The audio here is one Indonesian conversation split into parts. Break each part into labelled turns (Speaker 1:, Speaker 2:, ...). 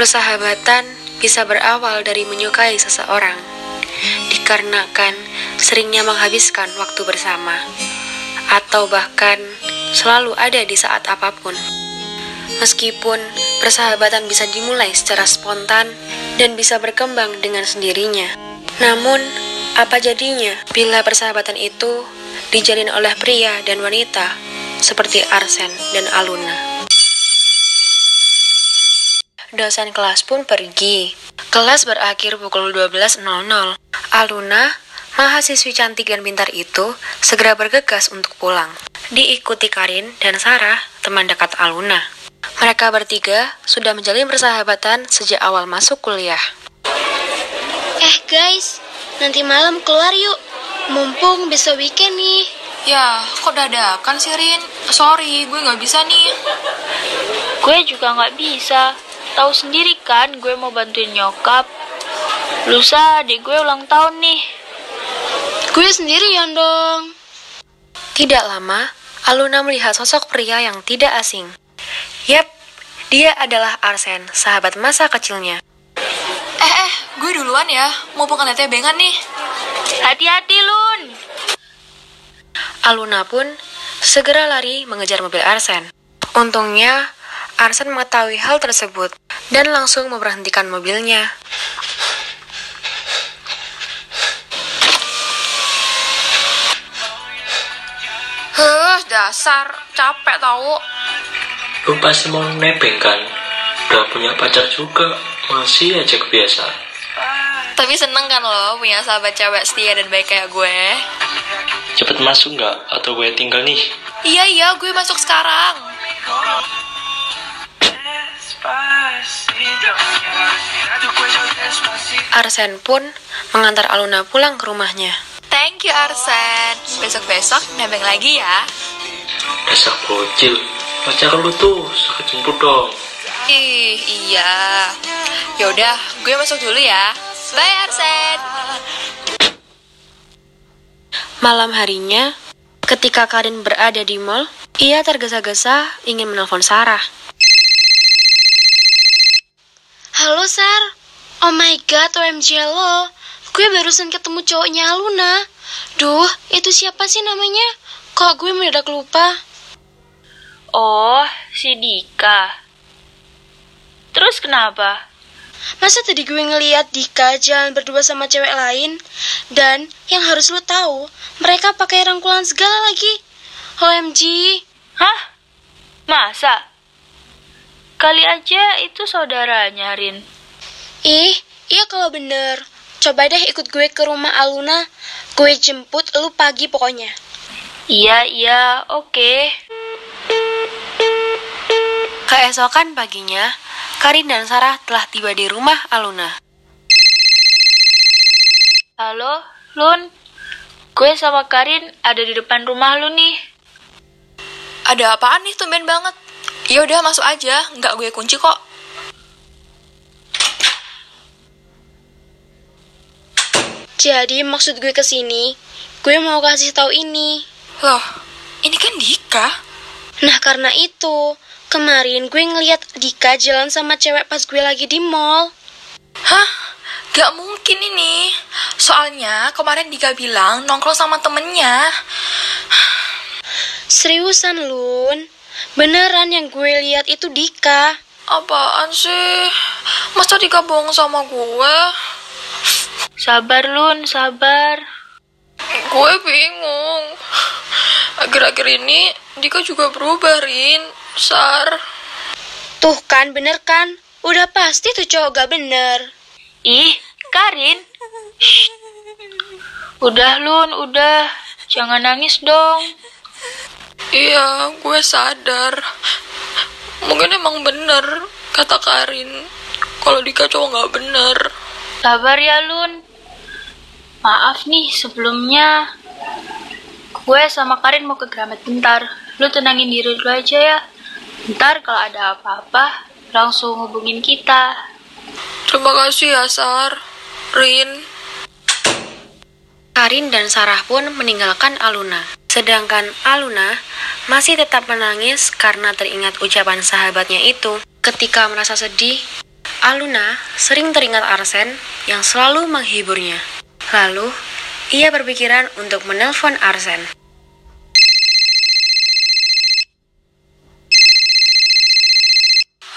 Speaker 1: Persahabatan bisa berawal dari menyukai seseorang, dikarenakan seringnya menghabiskan waktu bersama, atau bahkan selalu ada di saat apa pun. Meskipun persahabatan bisa dimulai secara spontan dan bisa berkembang dengan sendirinya. Namun, apa jadinya bila persahabatan itu dijalin oleh pria dan wanita seperti Arsen dan Aluna? Dosen kelas pun pergi. Kelas berakhir pukul 12.00. Aluna, mahasiswi cantik dan pintar itu, segera bergegas untuk pulang. Diikuti Karin dan Sarah, teman dekat Aluna. Mereka bertiga sudah menjalin persahabatan sejak awal masuk kuliah.
Speaker 2: Eh guys, nanti malam keluar yuk. Mumpung besok weekend nih.
Speaker 3: Ya, kok dadakan sih Rin? Sorry, gue nggak bisa nih.
Speaker 4: Gue juga nggak bisa. Tahu sendiri kan gue mau bantuin nyokap. Lusa adik gue ulang tahun nih.
Speaker 2: Gue sendirian dong.
Speaker 1: Tidak lama, Aluna melihat sosok pria yang tidak asing. Yap, dia adalah Arsen, sahabat masa kecilnya.
Speaker 3: Eh, eh, gue duluan ya. Mau bukan tebengan nih.
Speaker 4: Hati-hati Lun.
Speaker 1: Aluna pun segera lari mengejar mobil Arsen. Untungnya, Arsen mengetahui hal tersebut dan langsung memberhentikan mobilnya.
Speaker 3: Heh, dasar. Capek tau.
Speaker 5: Lu pasti mau nebeng kan? Udah punya pacar juga, masih aja kebiasaan.
Speaker 3: Tapi seneng kan lo punya sahabat cewek setia dan baik kayak gue.
Speaker 5: Cepet masuk nggak? Atau gue tinggal nih?
Speaker 3: Iya, iya, gue masuk sekarang.
Speaker 1: Arsen pun mengantar Aluna pulang ke rumahnya.
Speaker 3: Thank you, Arsen. Besok-besok nebeng lagi ya.
Speaker 5: Dasar bocil. Pacar lu tuh, suka jemput dong.
Speaker 3: Ih, iya. Yaudah, gue masuk dulu ya. Bye, Arsen.
Speaker 1: Malam harinya, ketika Karin berada di mall, ia tergesa-gesa ingin menelpon Sarah.
Speaker 2: Halo Sar. Oh my god, OMG lo. Gue barusan ketemu cowoknya Luna. Duh, itu siapa sih namanya? Kok gue mendadak lupa?
Speaker 4: Oh, si Dika. Terus kenapa?
Speaker 2: Masa tadi gue ngeliat Dika jalan berdua sama cewek lain? Dan yang harus lo tahu, mereka pakai rangkulan segala lagi. OMG.
Speaker 4: Hah? Masa? Kali aja itu saudaranya, Rin.
Speaker 2: Ih, iya kalau bener. Coba deh ikut gue ke rumah Aluna. Gue jemput lu pagi pokoknya.
Speaker 4: Iya, iya, oke.
Speaker 1: Keesokan paginya, Karin dan Sarah telah tiba di rumah Aluna.
Speaker 4: Halo, Lun. Gue sama Karin ada di depan rumah lu nih.
Speaker 3: Ada apaan nih tumben banget? Ya udah masuk aja, nggak gue kunci kok.
Speaker 2: Jadi maksud gue ke sini, gue mau kasih tahu ini.
Speaker 3: Loh, ini kan Dika.
Speaker 2: Nah karena itu, kemarin gue ngeliat Dika jalan sama cewek pas gue lagi di mall.
Speaker 3: Hah? Gak mungkin ini. Soalnya kemarin Dika bilang nongkrong sama temennya.
Speaker 2: Seriusan Lun, beneran yang gue lihat itu Dika.
Speaker 3: Apaan sih? Masa Dika bohong sama gue?
Speaker 4: Sabar, Lun, sabar.
Speaker 3: Gue bingung. Akhir-akhir ini Dika juga berubah, Rin. Sar.
Speaker 2: Tuh kan, bener kan? Udah pasti tuh cowok gak bener.
Speaker 4: Ih, Karin. Shh. Udah, Lun, udah. Jangan nangis dong.
Speaker 3: Iya, gue sadar. Mungkin emang bener, kata Karin. Kalau Dika cowok gak bener.
Speaker 4: Sabar ya, Lun. Maaf nih sebelumnya. Gue sama Karin mau ke Gramet bentar. Lu tenangin diri dulu aja ya. Ntar kalau ada apa-apa, langsung hubungin kita.
Speaker 3: Terima kasih ya, Sar. Rin.
Speaker 1: Karin dan Sarah pun meninggalkan Aluna. Sedangkan Aluna masih tetap menangis karena teringat ucapan sahabatnya itu. Ketika merasa sedih, Aluna sering teringat Arsen yang selalu menghiburnya. Lalu, ia berpikiran untuk menelpon Arsen.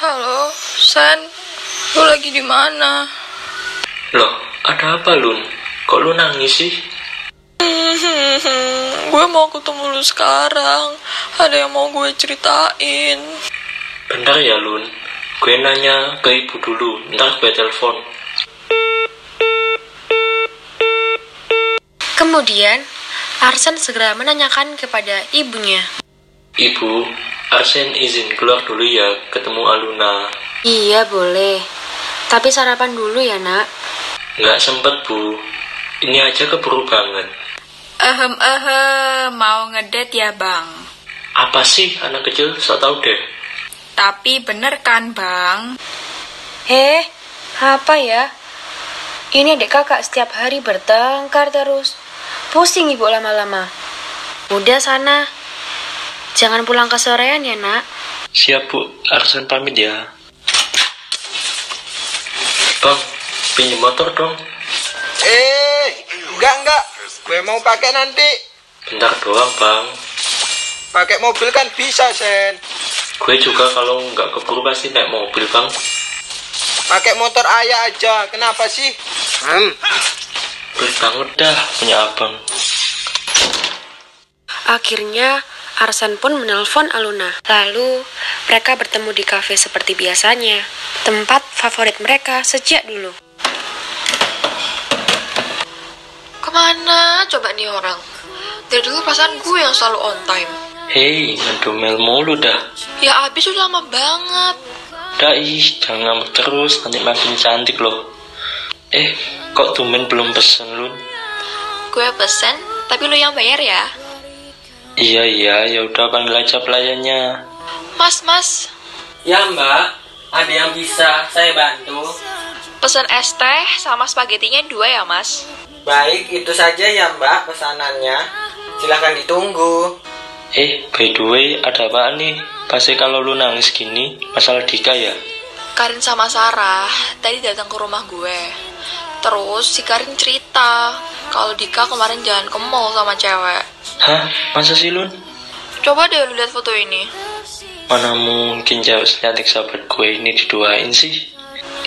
Speaker 3: Halo, Sen. Lu lagi di mana?
Speaker 5: Loh, ada apa Lun? Kok lu nangis sih?
Speaker 3: Gue mau ketemu lu sekarang. Ada yang mau gue ceritain.
Speaker 5: Bentar ya Lun, gue nanya ke ibu dulu, ntar gue telepon.
Speaker 1: Kemudian, Arsen segera menanyakan kepada ibunya.
Speaker 5: Ibu, Arsen izin keluar dulu ya, ketemu Aluna.
Speaker 1: Iya, boleh. Tapi sarapan dulu ya, nak.
Speaker 5: Nggak sempet bu, ini aja keburu banget.
Speaker 6: Ehem ehem, mau ngedet ya bang.
Speaker 5: Apa sih anak kecil, sok tau deh.
Speaker 6: Tapi bener kan bang?
Speaker 1: Eh, apa ya? Ini adik kakak setiap hari bertengkar terus. Pusing ibu lama-lama. Udah sana. Jangan pulang ke sorean ya, nak.
Speaker 5: Siap bu, Arsen pamit ya. Bang, pinjam motor dong.
Speaker 7: Eh. Gue mau pakai nanti.
Speaker 5: Bentar doang bang.
Speaker 7: Pakai mobil kan bisa, Sen.
Speaker 5: Gue juga kalau nggak keburu pasti naik mobil bang.
Speaker 7: Pakai motor ayah aja. Kenapa sih? Hmm.
Speaker 5: Pelit banget dah punya abang.
Speaker 1: Akhirnya, Arsen pun menelpon Aluna. Lalu, mereka bertemu di kafe seperti biasanya. Tempat favorit mereka sejak dulu.
Speaker 3: Ke mana coba nih orang? Dari dulu perasaan gue yang selalu on time.
Speaker 5: Hei, ngedumel mulu dah.
Speaker 3: Ya abis udah lama banget.
Speaker 5: Dah ih, jangan ngambek terus, nanti makin cantik loh. Eh, kok tumen belum pesen lu?
Speaker 3: Gue pesen, tapi lu yang bayar ya.
Speaker 5: Iya iya, ya udah panggil aja pelayannya.
Speaker 3: Mas, mas,
Speaker 8: Ya mbak, ada yang bisa saya bantu?
Speaker 3: pesen es teh sama spagettinya dua ya mas.
Speaker 8: Baik, itu saja ya mbak pesanannya. Silahkan ditunggu.
Speaker 5: Eh, by the way, ada apaan nih? Pasti kalau lu nangis gini, masalah Dika ya?
Speaker 3: Karin sama Sarah tadi datang ke rumah gue. Terus si Karin cerita kalau Dika kemarin jalan ke mall sama cewek.
Speaker 5: Hah? Masa sih Lun?
Speaker 3: Coba deh lu lihat foto ini.
Speaker 5: Mana mungkin cewek secantik sahabat gue ini diduain sih?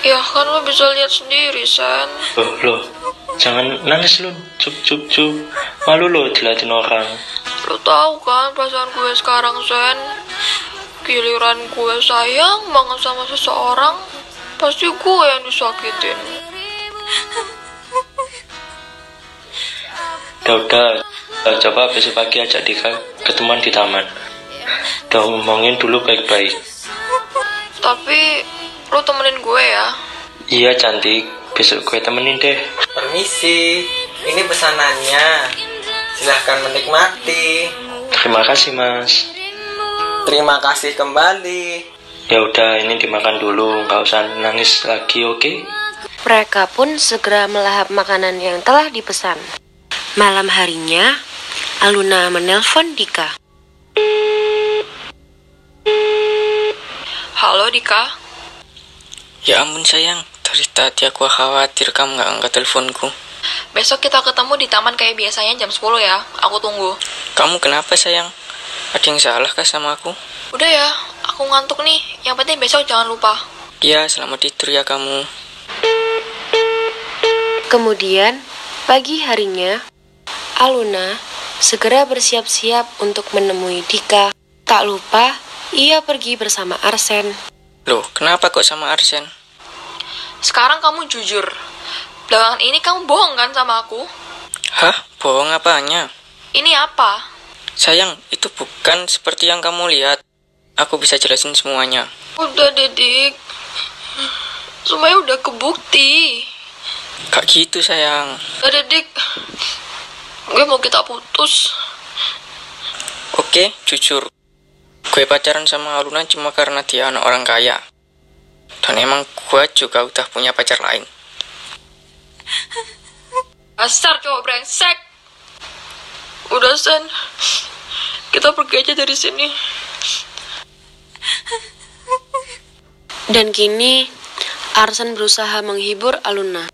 Speaker 3: Ya kan lo bisa lihat sendiri, Sen.
Speaker 5: Loh, loh. Jangan nangis Lun. Cup, cup, cup. Malu lo diliatin orang.
Speaker 3: Lo tahu kan perasaan gue sekarang, Sen? Giliran gue sayang banget sama seseorang, pasti gue yang disakitin.
Speaker 5: Udah, udah. Eh, coba besok pagi ajak Dika ketemuan di taman. Udah ngomongin dulu baik-baik.
Speaker 3: Tapi lo temenin gue ya.
Speaker 5: Iya cantik, besok gue temenin deh.
Speaker 8: Permisi, ini pesanannya. Silahkan menikmati.
Speaker 5: Terima kasih mas.
Speaker 8: Terima kasih kembali.
Speaker 5: Ya udah, ini dimakan dulu, nggak usah nangis lagi, oke?
Speaker 1: Mereka pun segera melahap makanan yang telah dipesan. Malam harinya, Aluna menelpon Dika.
Speaker 3: Halo Dika,
Speaker 9: Ya ampun sayang, dari tadi aku khawatir kamu nggak angkat teleponku.
Speaker 3: besok kita ketemu di taman kayak biasanya jam 10 ya. Aku tunggu.
Speaker 9: Kamu kenapa sayang? Ada yang salah kah sama aku?
Speaker 3: Udah ya, aku ngantuk nih. Yang penting besok jangan lupa.
Speaker 9: Ya, selamat tidur ya kamu.
Speaker 1: Kemudian, pagi harinya, Aluna segera bersiap-siap untuk menemui Dika. Tak lupa, ia pergi bersama Arsen.
Speaker 9: Loh, kenapa kok sama Arsen?
Speaker 3: Sekarang kamu jujur. Belakangan ini kamu bohong kan sama aku?
Speaker 9: Hah? Bohong apanya?
Speaker 3: Ini apa?
Speaker 9: Sayang, itu bukan seperti yang kamu lihat. Aku bisa jelasin semuanya.
Speaker 3: Udah, Dedik. Semuanya udah kebukti.
Speaker 9: Gak gitu sayang.
Speaker 3: Udah, Dedik. Gue mau kita putus.
Speaker 9: Oke, jujur. Gue pacaran sama Aluna cuma karena dia anak orang kaya. Dan emang gue juga udah punya pacar lain.
Speaker 3: Asar cowok brengsek. Udah, Sen. Kita pergi aja dari sini.
Speaker 1: Dan kini, Arsen berusaha menghibur Aluna.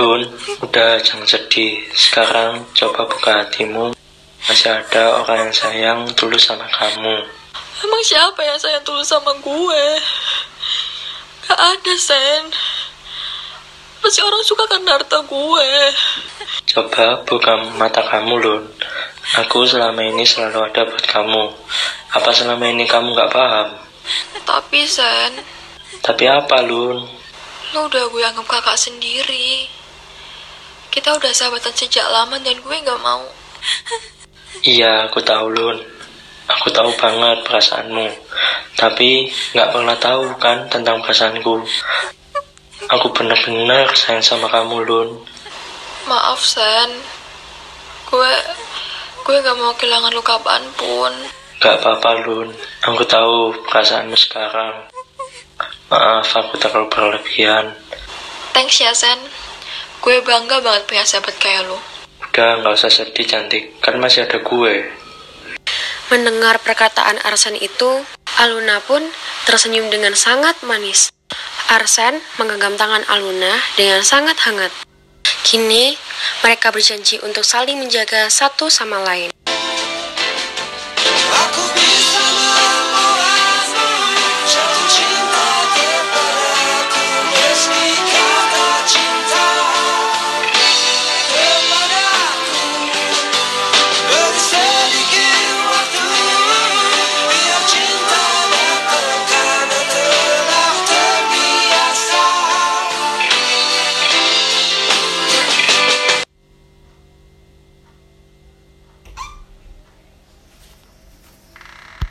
Speaker 5: Lun, udah jangan sedih. Sekarang coba buka hatimu. Masih ada orang yang sayang tulus sama kamu.
Speaker 3: Emang siapa yang sayang tulus sama gue? Gak ada, Sen. Pasti orang suka karena harta gue.
Speaker 5: Coba buka mata kamu, Lun. Aku selama ini selalu ada buat kamu. Apa selama ini kamu gak paham?
Speaker 3: Tapi, Sen,
Speaker 5: Tapi apa, Lun?
Speaker 3: lo udah gue anggap kakak sendiri. Kita udah sahabatan sejak lama dan gue gak mau.
Speaker 5: Iya, aku tahu, Lun. Aku tahu banget perasaanmu. Tapi nggak pernah tahu kan tentang perasaanku. Aku benar-benar sayang sama kamu, Lun.
Speaker 3: Maaf, Sen. Gue, gue gak mau kehilangan lo kapan pun.
Speaker 5: Gak apa-apa, Lun. Aku tahu perasaanmu sekarang. Maaf, aku terlalu berlebihan.
Speaker 3: Thanks ya, Sen. Gue bangga banget punya sahabat kayak lo.
Speaker 5: Udah, nggak usah sedih, cantik. Kan masih ada gue.
Speaker 1: Mendengar perkataan Arsen itu, Aluna pun tersenyum dengan sangat manis. Arsen menggenggam tangan Aluna dengan sangat hangat. Kini, mereka berjanji untuk saling menjaga satu sama lain.
Speaker 10: Aku bisa